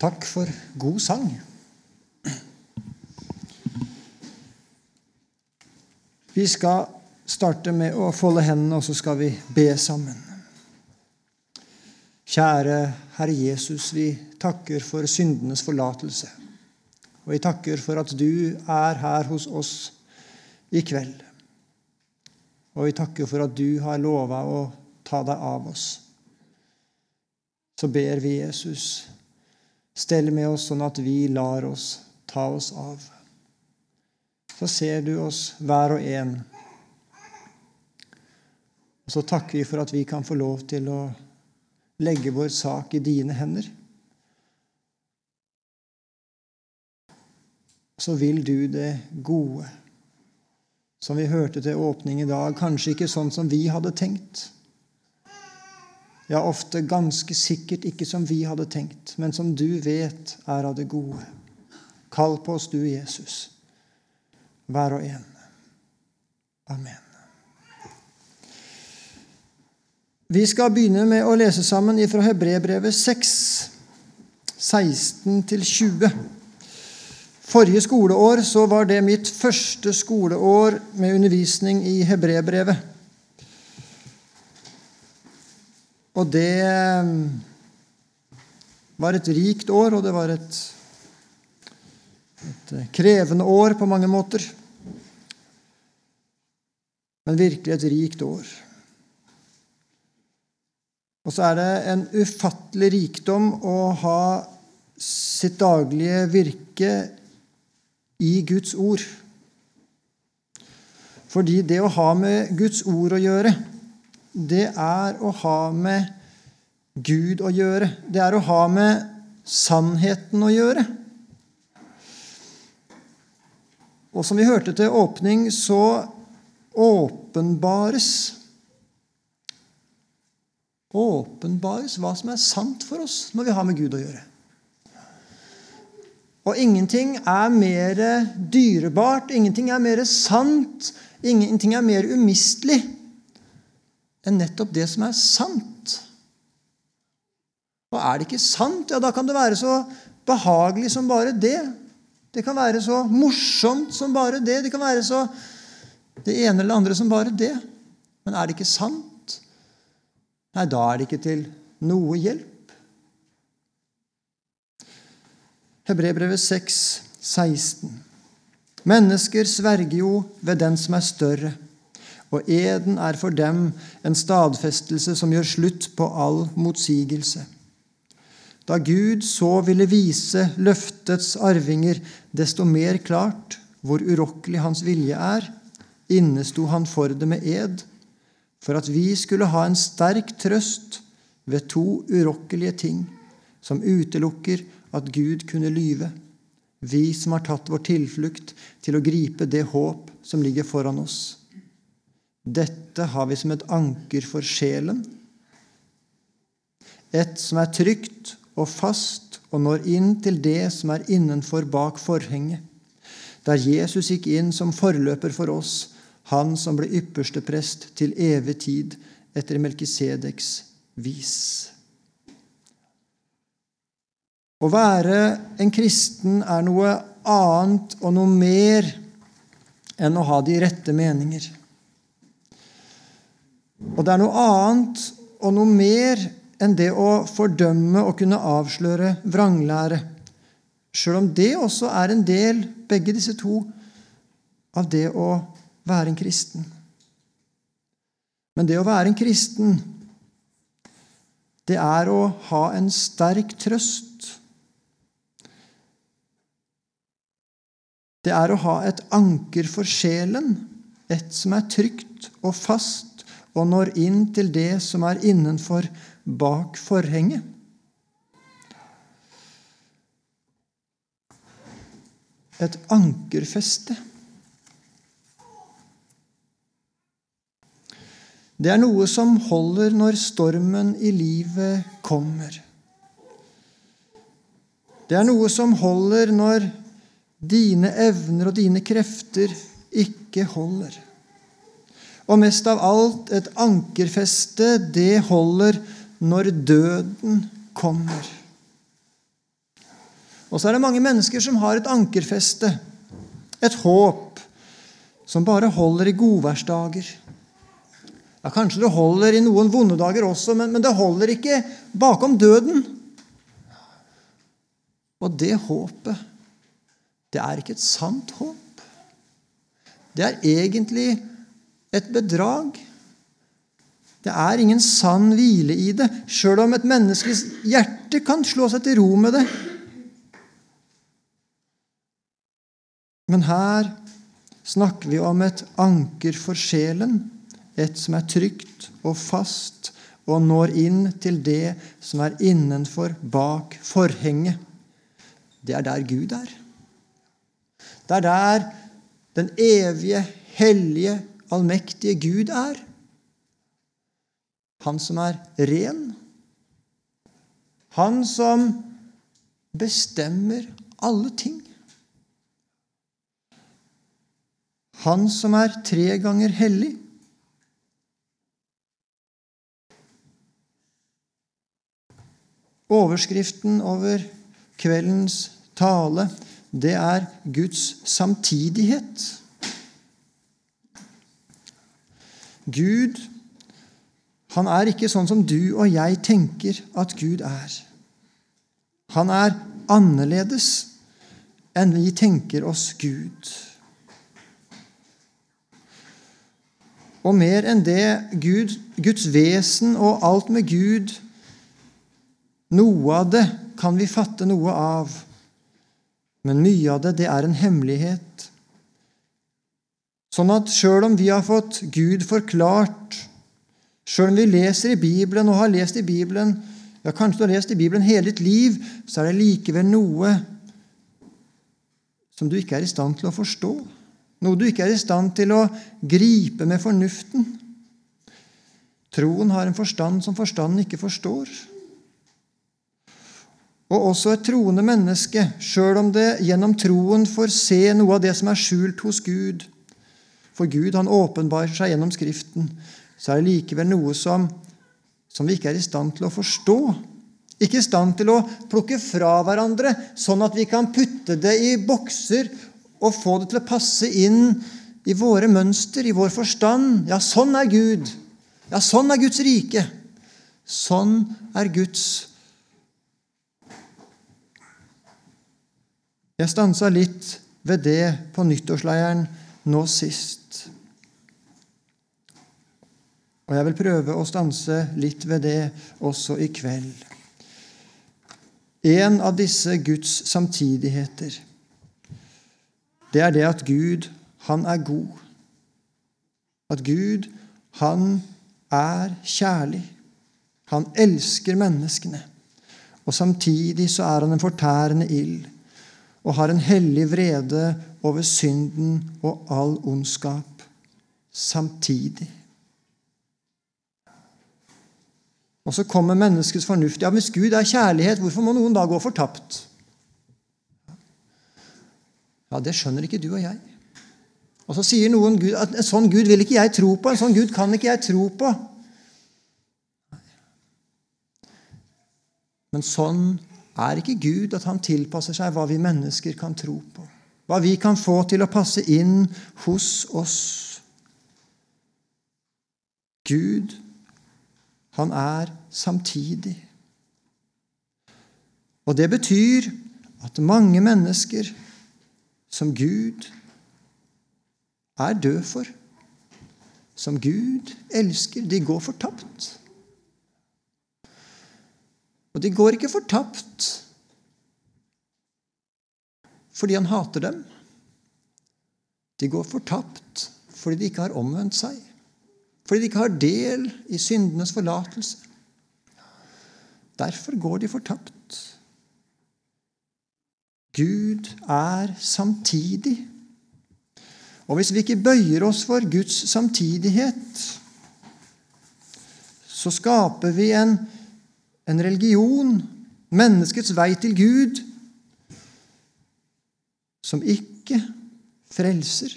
Takk for god sang. Vi skal starte med å folde hendene, og så skal vi be sammen. Kjære Herre Jesus, vi takker for syndenes forlatelse. Og vi takker for at du er her hos oss i kveld. Og vi takker for at du har lova å ta deg av oss. Så ber vi Jesus, stell med oss sånn at vi lar oss ta oss av. Så ser du oss hver og en. Og så takker vi for at vi kan få lov til å legge vår sak i dine hender. Så vil du det gode som vi hørte til åpning i dag, kanskje ikke sånn som vi hadde tenkt. Ja, ofte ganske sikkert ikke som vi hadde tenkt, men som du vet er av det gode. Kall på oss, du, Jesus, hver og en. Amen. Vi skal begynne med å lese sammen fra Hebrebrevet 6, 16-20. Forrige skoleår så var det mitt første skoleår med undervisning i hebreerbrevet. Og det eh, var et rikt år, og det var et, et krevende år på mange måter. Men virkelig et rikt år. Og så er det en ufattelig rikdom å ha sitt daglige virke i Guds ord. Fordi det å ha med Guds ord å gjøre, det er å ha med Gud å gjøre. Det er å ha med sannheten å gjøre. Og som vi hørte til åpning, så åpenbares Åpenbares hva som er sant for oss når vi har med Gud å gjøre. Og ingenting er mer dyrebart, ingenting er mer sant, ingenting er mer umistelig enn nettopp det som er sant. Og er det ikke sant, ja, da kan det være så behagelig som bare det. Det kan være så morsomt som bare det. Det kan være så det ene eller andre som bare det. Men er det ikke sant, nei, da er det ikke til noe hjelp. Hebrebrevet 6, 16. Mennesker sverger jo ved den som er større, og eden er for dem en stadfestelse som gjør slutt på all motsigelse. Da Gud så ville vise løftets arvinger desto mer klart hvor urokkelig hans vilje er, innesto han for det med ed, for at vi skulle ha en sterk trøst ved to urokkelige ting, som utelukker at Gud kunne lyve, vi som har tatt vår tilflukt til å gripe det håp som ligger foran oss. Dette har vi som et anker for sjelen, et som er trygt og fast og når inn til det som er innenfor bak forhenget, der Jesus gikk inn som forløper for oss, han som ble ypperste prest til evig tid etter Melkisedeks vis. Å være en kristen er noe annet og noe mer enn å ha de rette meninger. Og det er noe annet og noe mer enn det å fordømme og kunne avsløre vranglære. Sjøl om det også er en del, begge disse to, av det å være en kristen. Men det å være en kristen, det er å ha en sterk trøst Det er å ha et anker for sjelen, et som er trygt og fast og når inn til det som er innenfor bak forhenget. Et ankerfeste. Det er noe som holder når stormen i livet kommer. Det er noe som holder når dine evner og dine krefter ikke holder. Og mest av alt, et ankerfeste, det holder når døden kommer. Og så er det mange mennesker som har et ankerfeste, et håp, som bare holder i godværsdager. Ja, Kanskje det holder i noen vonde dager også, men, men det holder ikke bakom døden. Og det håpet, det er ikke et sant håp. Det er egentlig et bedrag. Det er ingen sann hvile i det, sjøl om et menneskes hjerte kan slå seg til ro med det. Men her snakker vi om et anker for sjelen, et som er trygt og fast og når inn til det som er innenfor, bak forhenget. Det er der Gud er. Det er der den evige, hellige, allmektige Gud er. Han som er ren. Han som bestemmer alle ting. Han som er tre ganger hellig. Overskriften over kveldens tale, det er Guds samtidighet. Gud, han er ikke sånn som du og jeg tenker at Gud er. Han er annerledes enn vi tenker oss Gud. Og mer enn det Gud, Guds vesen og alt med Gud Noe av det kan vi fatte noe av, men mye av det, det er en hemmelighet. Sånn at sjøl om vi har fått Gud forklart, sjøl om vi leser i Bibelen og har lest i Bibelen, ja, kanskje du har lest i Bibelen hele ditt liv, så er det likevel noe som du ikke er i stand til å forstå. Noe du ikke er i stand til å gripe med fornuften. Troen har en forstand som forstanden ikke forstår. Og også et troende menneske, sjøl om det gjennom troen får se noe av det som er skjult hos Gud For Gud han åpenbarer seg gjennom Skriften, så er det likevel noe som, som vi ikke er i stand til å forstå. Ikke i stand til å plukke fra hverandre, sånn at vi kan putte det i bokser og få det til å passe inn i våre mønster, i vår forstand. Ja, sånn er Gud. Ja, sånn er Guds rike. Sånn er Guds Jeg stansa litt ved det på nyttårsleiren nå sist. Og jeg vil prøve å stanse litt ved det også i kveld. En av disse Guds samtidigheter, det er det at Gud, han er god. At Gud, han er kjærlig. Han elsker menneskene. Og samtidig så er han en fortærende ild og har en hellig vrede over synden og all ondskap samtidig. Og så kommer menneskets fornuft. Ja, Hvis Gud er kjærlighet, hvorfor må noen da gå fortapt? Ja, Det skjønner ikke du og jeg. Og så sier noen at en sånn Gud vil ikke jeg tro på. En sånn Gud kan ikke jeg tro på. Men sånn er ikke Gud at han tilpasser seg hva vi mennesker kan tro på. Hva vi kan få til å passe inn hos oss. Gud, han er samtidig. Og det betyr at mange mennesker som Gud er død for, som Gud elsker, de går fortapt. Og de går ikke fortapt fordi han hater dem. De går fortapt fordi de ikke har omvendt seg, fordi de ikke har del i syndenes forlatelse. Derfor går de fortapt. Gud er samtidig. Og hvis vi ikke bøyer oss for Guds samtidighet, så skaper vi en en religion, menneskets vei til Gud, som ikke frelser.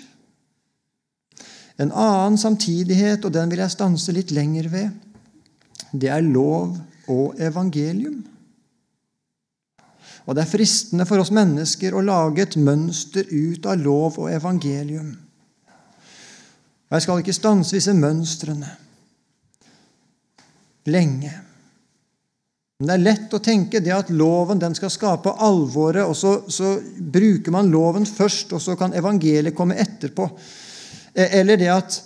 En annen samtidighet, og den vil jeg stanse litt lenger ved, det er lov og evangelium. Og det er fristende for oss mennesker å lage et mønster ut av lov og evangelium. Og jeg skal ikke stanse disse mønstrene lenge. Men det er lett å tenke det at loven den skal skape alvoret, og så, så bruker man loven først, og så kan evangeliet komme etterpå. E, eller det at,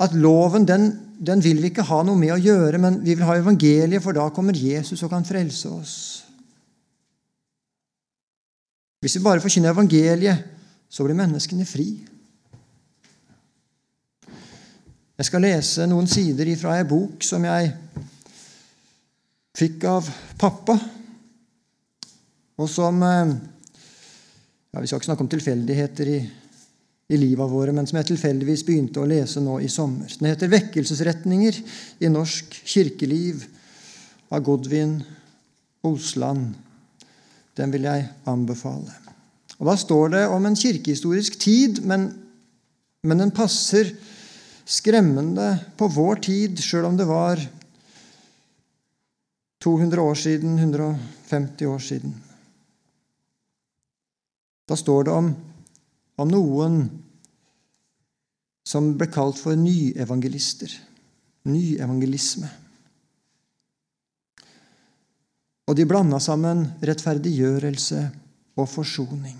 at loven den, den, vil vi ikke ha noe med å gjøre, men vi vil ha evangeliet, for da kommer Jesus og kan frelse oss. Hvis vi bare forkynner evangeliet, så blir menneskene fri. Jeg skal lese noen sider ifra ei bok som jeg fikk av pappa, og som eh, ja, Vi skal ikke snakke om tilfeldigheter i, i livet våre, men som jeg tilfeldigvis begynte å lese nå i sommer. Den heter 'Vekkelsesretninger i norsk kirkeliv' av Godvin Osland. Den vil jeg anbefale. Og Da står det om en kirkehistorisk tid, men, men den passer skremmende på vår tid, sjøl om det var 200 år siden, 150 år siden. Da står det om, om noen som ble kalt for nyevangelister. Nyevangelisme. Og de blanda sammen rettferdiggjørelse og forsoning.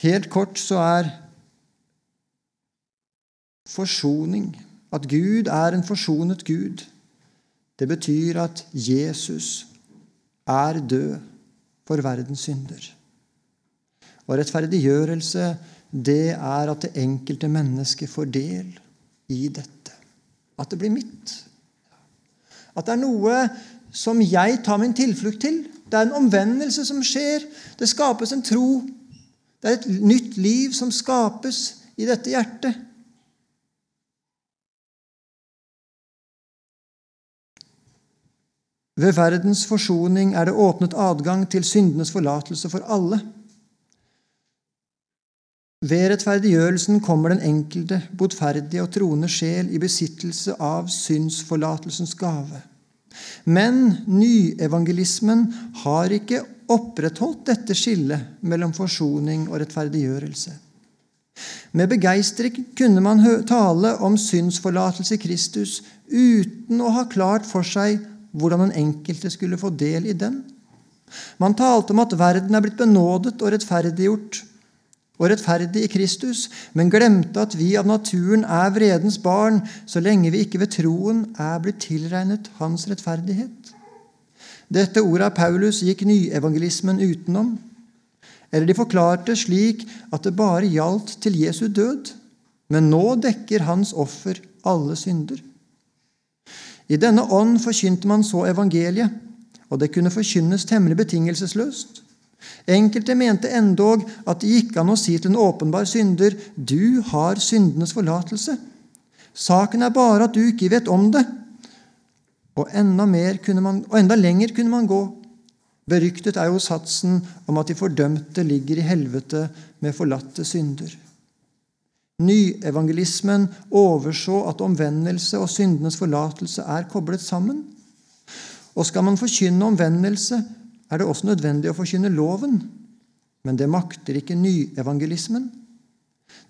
Helt kort så er forsoning at Gud er en forsonet Gud. Det betyr at Jesus er død for verdens synder. Og rettferdiggjørelse, det er at det enkelte mennesket får del i dette. At det blir mitt. At det er noe som jeg tar min tilflukt til. Det er en omvendelse som skjer. Det skapes en tro. Det er et nytt liv som skapes i dette hjertet. Ved verdens forsoning er det åpnet adgang til syndenes forlatelse for alle. Ved rettferdiggjørelsen kommer den enkelte, botferdige og troende sjel i besittelse av synsforlatelsens gave. Men nyevangelismen har ikke opprettholdt dette skillet mellom forsoning og rettferdiggjørelse. Med begeistring kunne man tale om synsforlatelse i Kristus uten å ha klart for seg hvordan den enkelte skulle få del i den. Man talte om at verden er blitt benådet og rettferdiggjort og rettferdig i Kristus, men glemte at vi av naturen er vredens barn så lenge vi ikke ved troen er blitt tilregnet hans rettferdighet. Dette ordet av Paulus gikk nyevangelismen utenom. Eller de forklarte slik at det bare gjaldt til Jesu død, men nå dekker hans offer alle synder. I denne ånd forkynte man så evangeliet, og det kunne forkynnes temmelig betingelsesløst. Enkelte mente endog at det gikk an å si til en åpenbar synder du har syndenes forlatelse. Saken er bare at du ikke vet om det. Og enda, man, og enda lenger kunne man gå. Beryktet er jo satsen om at de fordømte ligger i helvete med forlatte synder. Nyevangelismen overså at omvendelse og syndenes forlatelse er koblet sammen. Og skal man forkynne omvendelse, er det også nødvendig å forkynne loven. Men det makter ikke nyevangelismen.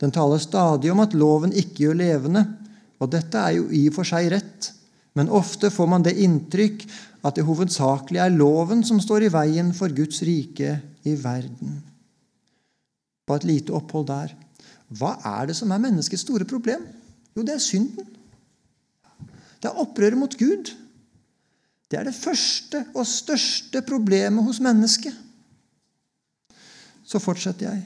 Den taler stadig om at loven ikke gjør levende, og dette er jo i og for seg rett. Men ofte får man det inntrykk at det hovedsakelig er loven som står i veien for Guds rike i verden. Bare et lite opphold der. Hva er det som er menneskets store problem? Jo, det er synden. Det er opprøret mot Gud. Det er det første og største problemet hos mennesket. Så fortsetter jeg.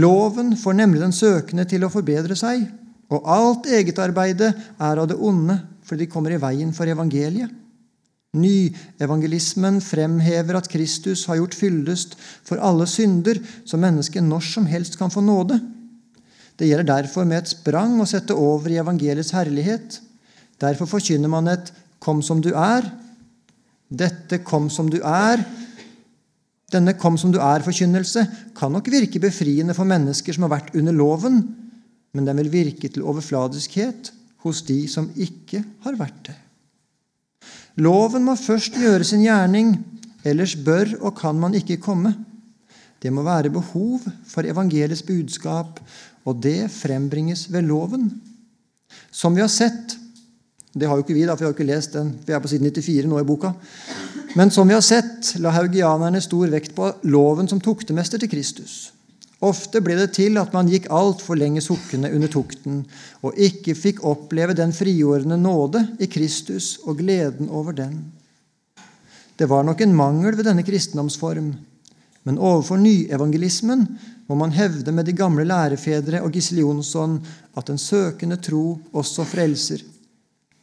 Loven får nemlig den søkende til å forbedre seg, og alt egetarbeidet er av det onde, fordi de kommer i veien for evangeliet. Nyevangelismen fremhever at Kristus har gjort fyldest for alle synder, så mennesket når som helst kan få nåde. Det gjelder derfor med et sprang å sette over i evangeliets herlighet. Derfor forkynner man et 'kom som du er'. Dette 'kom som du er' Denne 'kom som du er'-forkynnelse kan nok virke befriende for mennesker som har vært under loven, men den vil virke til overfladiskhet hos de som ikke har vært det. Loven må først gjøre sin gjerning, ellers bør og kan man ikke komme. Det må være behov for evangeliets budskap, og det frembringes ved loven. Som vi har sett Det har jo ikke vi, da, for vi har ikke lest den. Vi er på side 94 nå i boka. Men som vi har sett, la haugianerne stor vekt på loven som tuktemester til Kristus. Ofte ble det til at man gikk altfor lenge sukkende under tukten og ikke fikk oppleve den frigjordende nåde i Kristus og gleden over den. Det var nok en mangel ved denne kristendomsform, men overfor nyevangelismen må man hevde med de gamle lærefedre og Gisle Jonsson at den søkende tro også frelser,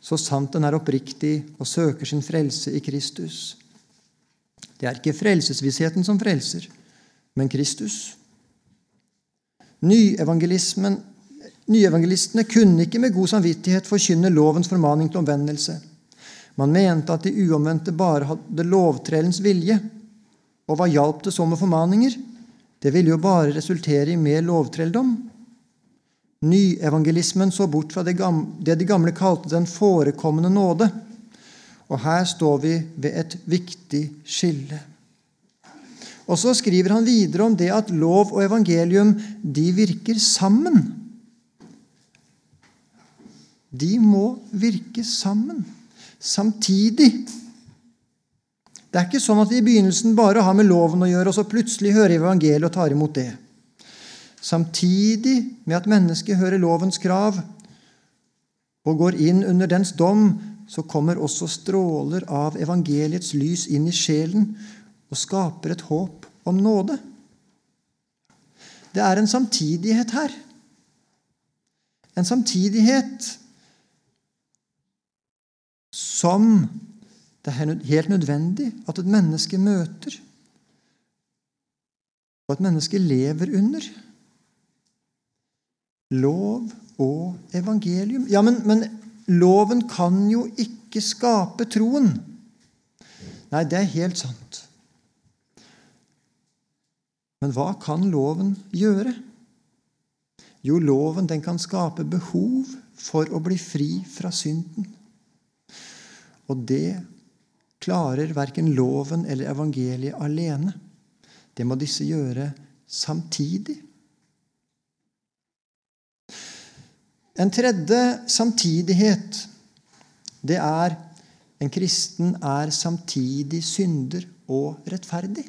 så sant den er oppriktig og søker sin frelse i Kristus. Det er ikke frelsesvissheten som frelser, men Kristus. Nyevangelistene kunne ikke med god samvittighet forkynne lovens formaning til omvendelse. Man mente at de uomvendte bare hadde lovtrellens vilje. Og hva hjalp det så med formaninger? Det ville jo bare resultere i mer lovtrelldom. Nyevangelismen så bort fra det, det de gamle kalte den forekommende nåde. Og her står vi ved et viktig skille. Og så skriver han videre om det at lov og evangelium de virker sammen. De må virke sammen, samtidig. Det er ikke sånn at vi i begynnelsen bare har med loven å gjøre, og så plutselig hører evangeliet og tar imot det. Samtidig med at mennesket hører lovens krav og går inn under dens dom, så kommer også stråler av evangeliets lys inn i sjelen og skaper et håp om nåde. Det er en samtidighet her. En samtidighet som det er helt nødvendig at et menneske møter, og et menneske lever under. Lov og evangelium. Ja, men, men loven kan jo ikke skape troen. Nei, det er helt sant. Men hva kan loven gjøre? Jo, loven den kan skape behov for å bli fri fra synden. Og det klarer verken loven eller evangeliet alene. Det må disse gjøre samtidig. En tredje samtidighet, det er en kristen er samtidig synder og rettferdig.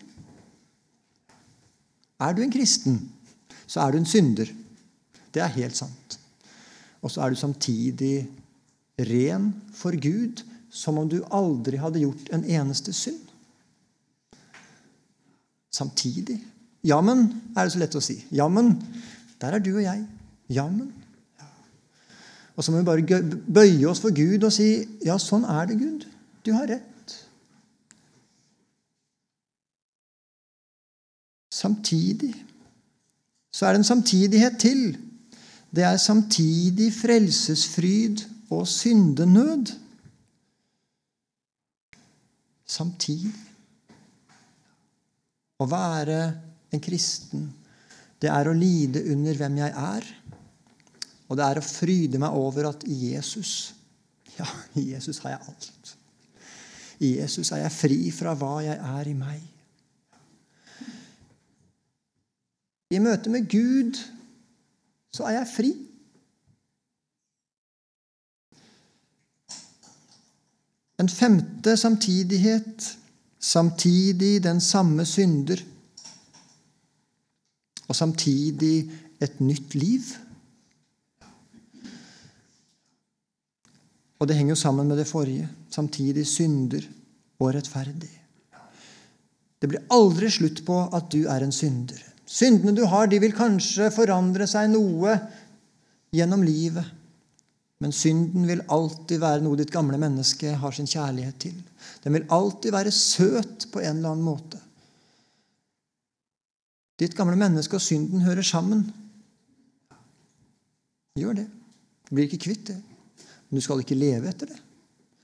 Er du en kristen, så er du en synder. Det er helt sant. Og så er du samtidig ren for Gud som om du aldri hadde gjort en eneste synd. Samtidig. Jammen, er det så lett å si. Jammen, der er du og jeg. Jammen. Og så må vi bare bøye oss for Gud og si ja, sånn er det, Gud. Du har rett. Samtidig så er det en samtidighet til. Det er samtidig frelsesfryd og syndenød samtidig. Å være en kristen, det er å lide under hvem jeg er. Og det er å fryde meg over at i Jesus Ja, i Jesus har jeg alt. I Jesus er jeg fri fra hva jeg er i meg. I møte med Gud så er jeg fri. En femte samtidighet, samtidig den samme synder. Og samtidig et nytt liv. Og det henger jo sammen med det forrige. Samtidig synder og rettferdig. Det blir aldri slutt på at du er en synder. Syndene du har, de vil kanskje forandre seg noe gjennom livet. Men synden vil alltid være noe ditt gamle menneske har sin kjærlighet til. Den vil alltid være søt på en eller annen måte. Ditt gamle menneske og synden hører sammen. Gjør det. Blir ikke kvitt det. Men du skal ikke leve etter det.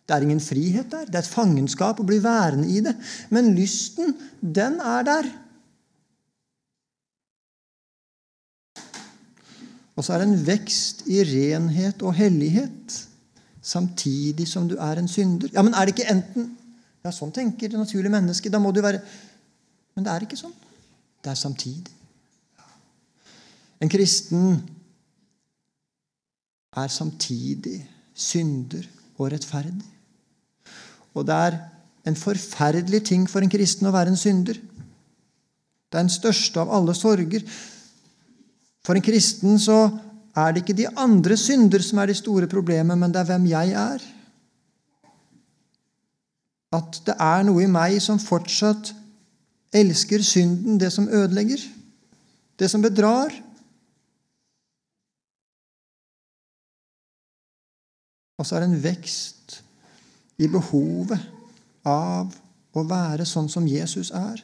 Det er ingen frihet der. Det er et fangenskap å bli værende i det. Men lysten, den er der. Og så er det en vekst i renhet og hellighet samtidig som du er en synder. Ja, men er det ikke enten Ja, sånn tenker det naturlige mennesket. Da må du være Men det er ikke sånn. Det er samtidig. En kristen er samtidig synder og rettferdig. Og det er en forferdelig ting for en kristen å være en synder. Det er den største av alle sorger. For en kristen så er det ikke de andre synder som er de store problemet, men det er hvem jeg er. At det er noe i meg som fortsatt elsker synden, det som ødelegger, det som bedrar. Og så er det en vekst i behovet av å være sånn som Jesus er.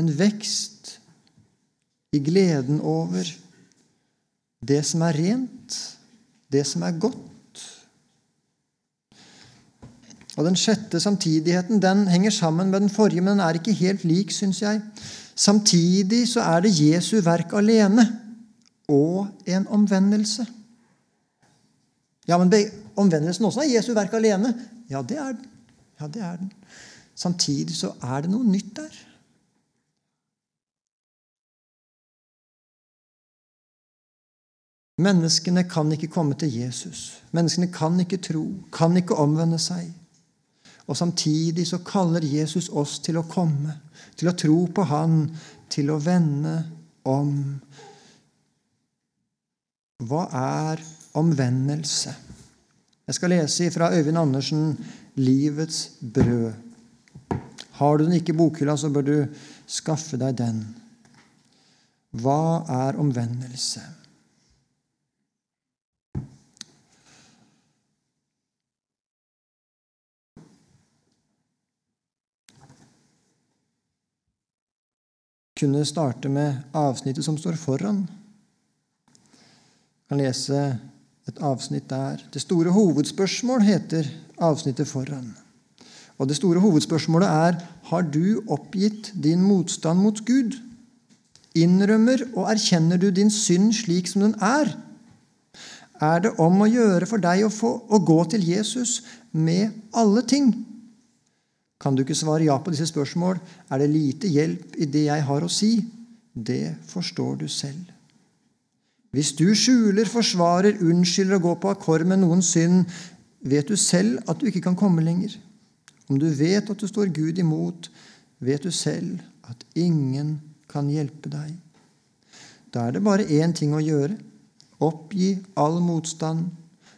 En vekst i gleden over det som er rent, det som er godt. Og Den sjette samtidigheten den henger sammen med den forrige, men den er ikke helt lik, syns jeg. Samtidig så er det Jesu verk alene og en omvendelse. Ja, men omvendelsen også er Jesu verk alene. Ja, det er den. Ja, det er den. Samtidig så er det noe nytt der. Menneskene kan ikke komme til Jesus. Menneskene kan ikke tro, kan ikke omvende seg. Og Samtidig så kaller Jesus oss til å komme, til å tro på Han, til å vende om. Hva er omvendelse? Jeg skal lese fra Øyvind Andersen 'Livets brød'. Har du den ikke i bokhylla, så bør du skaffe deg den. Hva er omvendelse? kunne starte med avsnittet som står foran. Jeg kan lese et avsnitt der. Det store hovedspørsmål heter avsnittet foran. Og Det store hovedspørsmålet er har du oppgitt din motstand mot Gud. Innrømmer og erkjenner du din synd slik som den er? Er det om å gjøre for deg å, få, å gå til Jesus med alle ting? Kan du ikke svare ja på disse spørsmål, er det lite hjelp i det jeg har å si. Det forstår du selv. Hvis du skjuler, forsvarer, unnskylder og går på akkord med noens synd, vet du selv at du ikke kan komme lenger. Om du vet at du står Gud imot, vet du selv at ingen kan hjelpe deg. Da er det bare én ting å gjøre. Oppgi all motstand.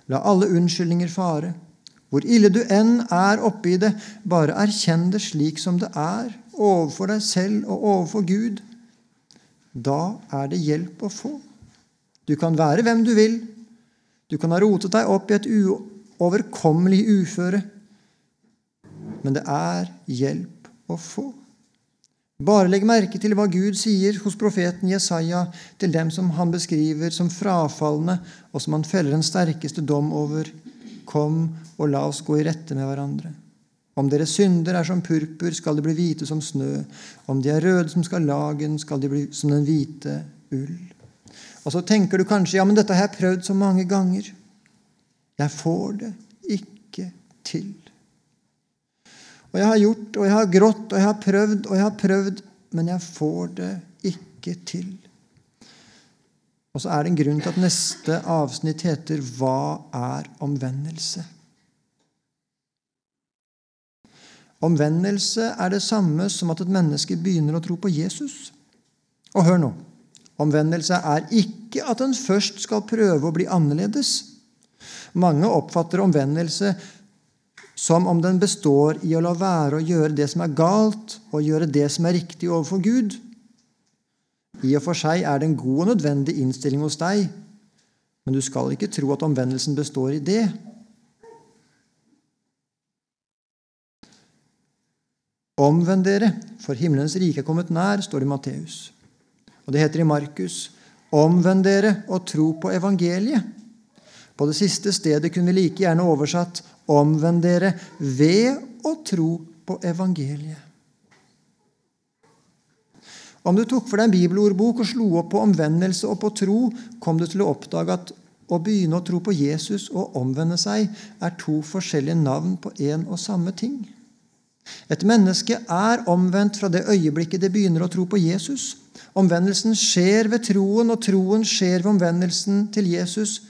La alle unnskyldninger fare. Hvor ille du enn er oppi det, bare erkjenn det slik som det er, overfor deg selv og overfor Gud. Da er det hjelp å få. Du kan være hvem du vil. Du kan ha rotet deg opp i et uoverkommelig uføre. Men det er hjelp å få. Bare legg merke til hva Gud sier hos profeten Jesaja til dem som han beskriver som frafalne, og som han feller den sterkeste dom over. Kom og la oss gå i rette med hverandre. Om deres synder er som purpur, skal de bli hvite som snø. Om de er røde som skal lagen, skal de bli som den hvite ull. Og så tenker du kanskje ja, men dette har jeg prøvd så mange ganger. Jeg får det ikke til. Og jeg har gjort, og jeg har grått, og jeg har prøvd, og jeg har prøvd, men jeg får det ikke til. Og så er det en grunn til at neste avsnitt heter 'Hva er omvendelse?' Omvendelse er det samme som at et menneske begynner å tro på Jesus. Og hør nå omvendelse er ikke at en først skal prøve å bli annerledes. Mange oppfatter omvendelse som om den består i å la være å gjøre det som er galt, og gjøre det som er riktig overfor Gud. I og for seg er det en god og nødvendig innstilling hos deg, men du skal ikke tro at omvendelsen består i det. Omvend dere, for himmelens rike er kommet nær, står det i Matteus. Og det heter i Markus.: Omvend dere og tro på evangeliet. På det siste stedet kunne vi like gjerne oversatt 'omvend dere ved å tro på evangeliet'. Om du tok for deg en bibelordbok og slo opp på omvendelse og på tro, kom du til å oppdage at å begynne å tro på Jesus og omvende seg er to forskjellige navn på én og samme ting. Et menneske er omvendt fra det øyeblikket det begynner å tro på Jesus. Omvendelsen skjer ved troen, og troen skjer ved omvendelsen til Jesus.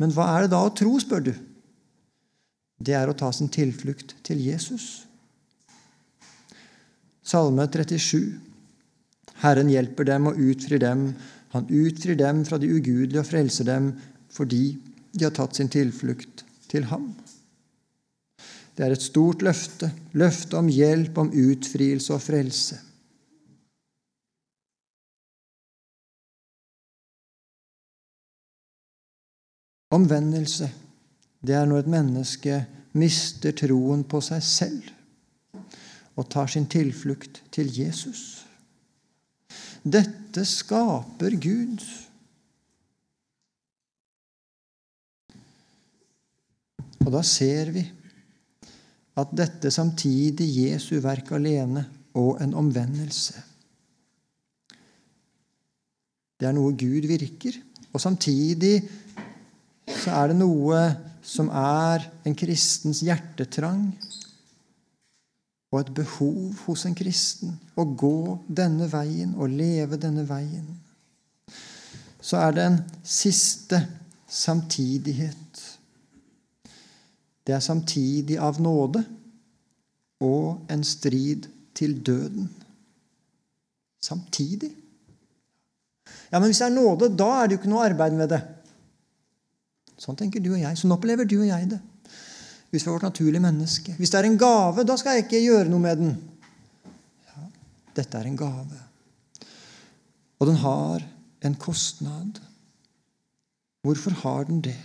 Men hva er det da å tro, spør du? Det er å ta sin tilflukt til Jesus. Salme 37. Herren hjelper dem og utfrir dem. Han utfrir dem fra de ugudelige og frelser dem fordi de har tatt sin tilflukt til ham. Det er et stort løfte, løfte om hjelp, om utfrielse og frelse. Omvendelse, det er når et menneske mister troen på seg selv og tar sin tilflukt til Jesus. Dette skaper Gud. Og da ser vi at dette samtidig Jesu verk alene og en omvendelse. Det er noe Gud virker, og samtidig så er det noe som er en kristens hjertetrang og et behov hos en kristen å gå denne veien og leve denne veien. Så er det en siste samtidighet. Det er samtidig av nåde og en strid til døden. Samtidig. Ja, Men hvis det er nåde, da er det jo ikke noe arbeid med det. Sånn tenker du og jeg. Sånn opplever du og jeg det. Hvis vi er vårt naturlige menneske. Hvis det er en gave, da skal jeg ikke gjøre noe med den. Ja, dette er en gave. Og den har en kostnad. Hvorfor har den det?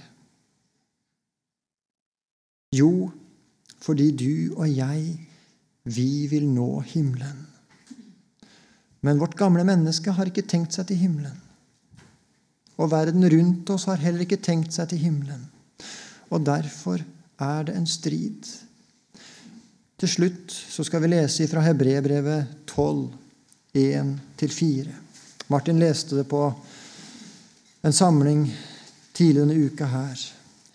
Jo, fordi du og jeg, vi vil nå himmelen. Men vårt gamle menneske har ikke tenkt seg til himmelen. Og verden rundt oss har heller ikke tenkt seg til himmelen. Og derfor er det en strid. Til slutt så skal vi lese fra Hebrebrevet 12, 1-4. Martin leste det på en samling tidligere denne uka her.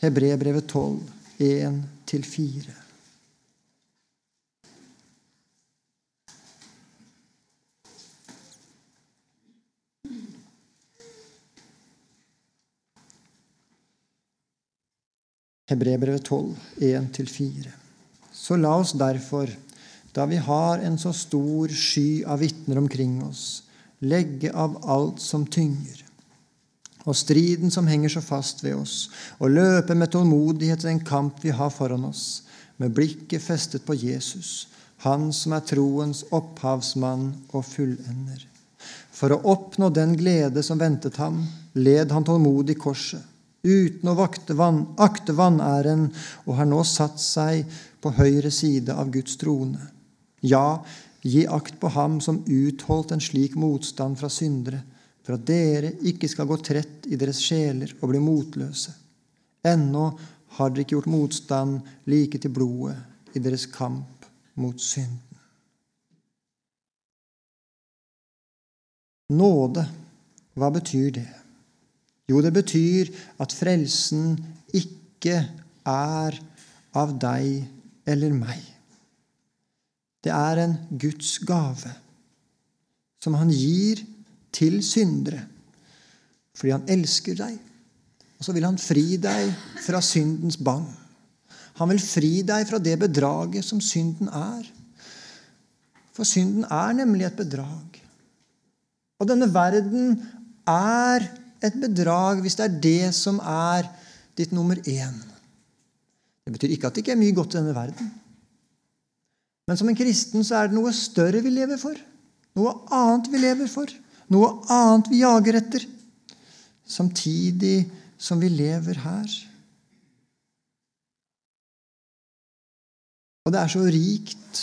Hebrebrevet 12, 1-4. Hebrebrevet 12, 1-4. Så la oss derfor, da vi har en så stor sky av vitner omkring oss, legge av alt som tynger, og striden som henger så fast ved oss, og løpe med tålmodighet den kamp vi har foran oss, med blikket festet på Jesus, Han som er troens opphavsmann og fullender. For å oppnå den glede som ventet ham, led han tålmodig korset uten å vakte vann, akte vanæren, og har nå satt seg på høyre side av Guds trone. Ja, gi akt på ham som utholdt en slik motstand fra syndere, for at dere ikke skal gå trett i deres sjeler og bli motløse. Ennå har dere ikke gjort motstand like til blodet i deres kamp mot synden. Nåde, hva betyr det? Jo, det betyr at frelsen ikke er av deg eller meg. Det er en Guds gave som han gir til syndere fordi han elsker deg. Og så vil han fri deg fra syndens bang. Han vil fri deg fra det bedraget som synden er. For synden er nemlig et bedrag. Og denne verden er et bedrag hvis det er det som er ditt nummer én. Det betyr ikke at det ikke er mye godt i denne verden. Men som en kristen så er det noe større vi lever for. Noe annet vi lever for. Noe annet vi jager etter. Samtidig som vi lever her. Og det er så rikt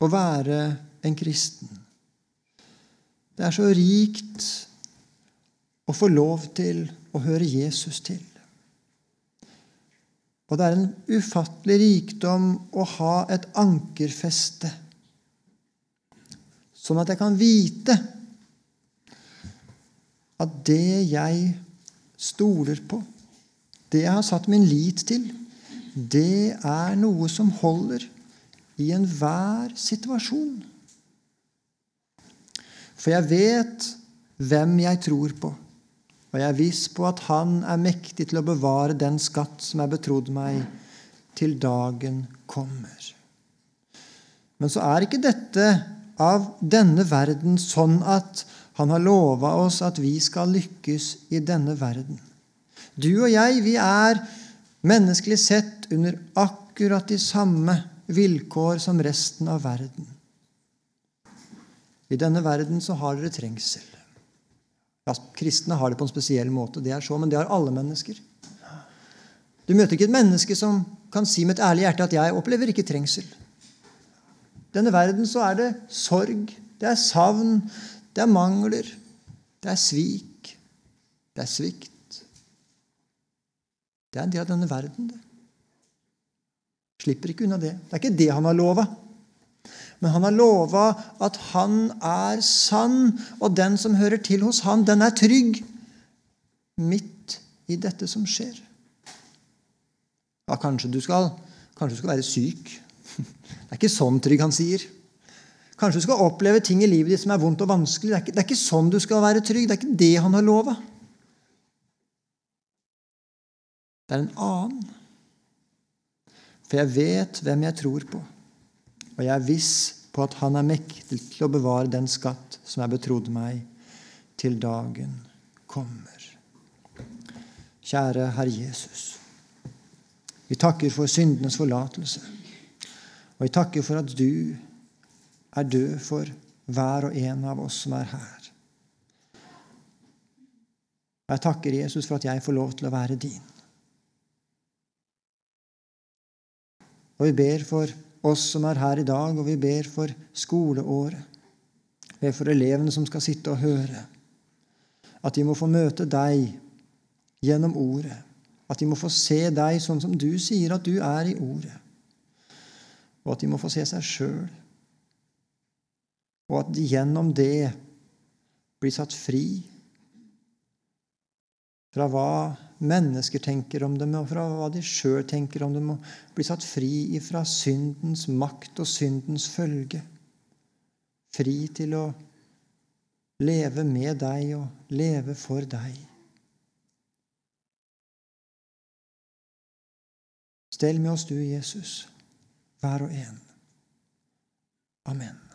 å være en kristen. Det er så rikt å få lov til å høre Jesus til. Og det er en ufattelig rikdom å ha et ankerfeste, sånn at jeg kan vite at det jeg stoler på, det jeg har satt min lit til, det er noe som holder i enhver situasjon. For jeg vet hvem jeg tror på, og jeg er viss på at Han er mektig til å bevare den skatt som er betrodd meg, til dagen kommer. Men så er ikke dette av denne verden sånn at Han har lova oss at vi skal lykkes i denne verden. Du og jeg, vi er menneskelig sett under akkurat de samme vilkår som resten av verden. I denne verden så har dere trengsel. Ja, kristne har det på en spesiell måte, det er så, men det har alle mennesker. Du møter ikke et menneske som kan si med et ærlig hjerte at 'jeg opplever ikke trengsel'. I denne verden så er det sorg, det er savn, det er mangler, det er svik, det er svikt. Det er en del av denne verden, det. Slipper ikke unna det. Det er ikke det han har lova. Men han har lova at han er sann, og den som hører til hos han, den er trygg midt i dette som skjer. Ja, kanskje du skal, kanskje du skal være syk. Det er ikke sånn trygg han sier. Kanskje du skal oppleve ting i livet ditt som er vondt og vanskelig. Det er ikke, det er ikke sånn du skal være trygg. Det er ikke det han har lova. Det er en annen. For jeg vet hvem jeg tror på, og jeg er viss på at Han er mektig til å bevare den skatt som er betrodd meg, til dagen kommer. Kjære Herre Jesus. Vi takker for syndenes forlatelse. Og vi takker for at du er død for hver og en av oss som er her. Og Jeg takker Jesus for at jeg får lov til å være din. Og vi ber for oss som er her i dag, og vi ber for skoleåret. Vi ber for elevene som skal sitte og høre. At de må få møte deg gjennom ordet. At de må få se deg sånn som du sier at du er i ordet. Og at de må få se seg sjøl. Og at de gjennom det blir satt fri fra hva mennesker tenker om dem, og fra hva de sjøl tenker om dem, og bli satt fri ifra syndens makt og syndens følge. Fri til å leve med deg og leve for deg. Stell med oss, du, Jesus, hver og en. Amen.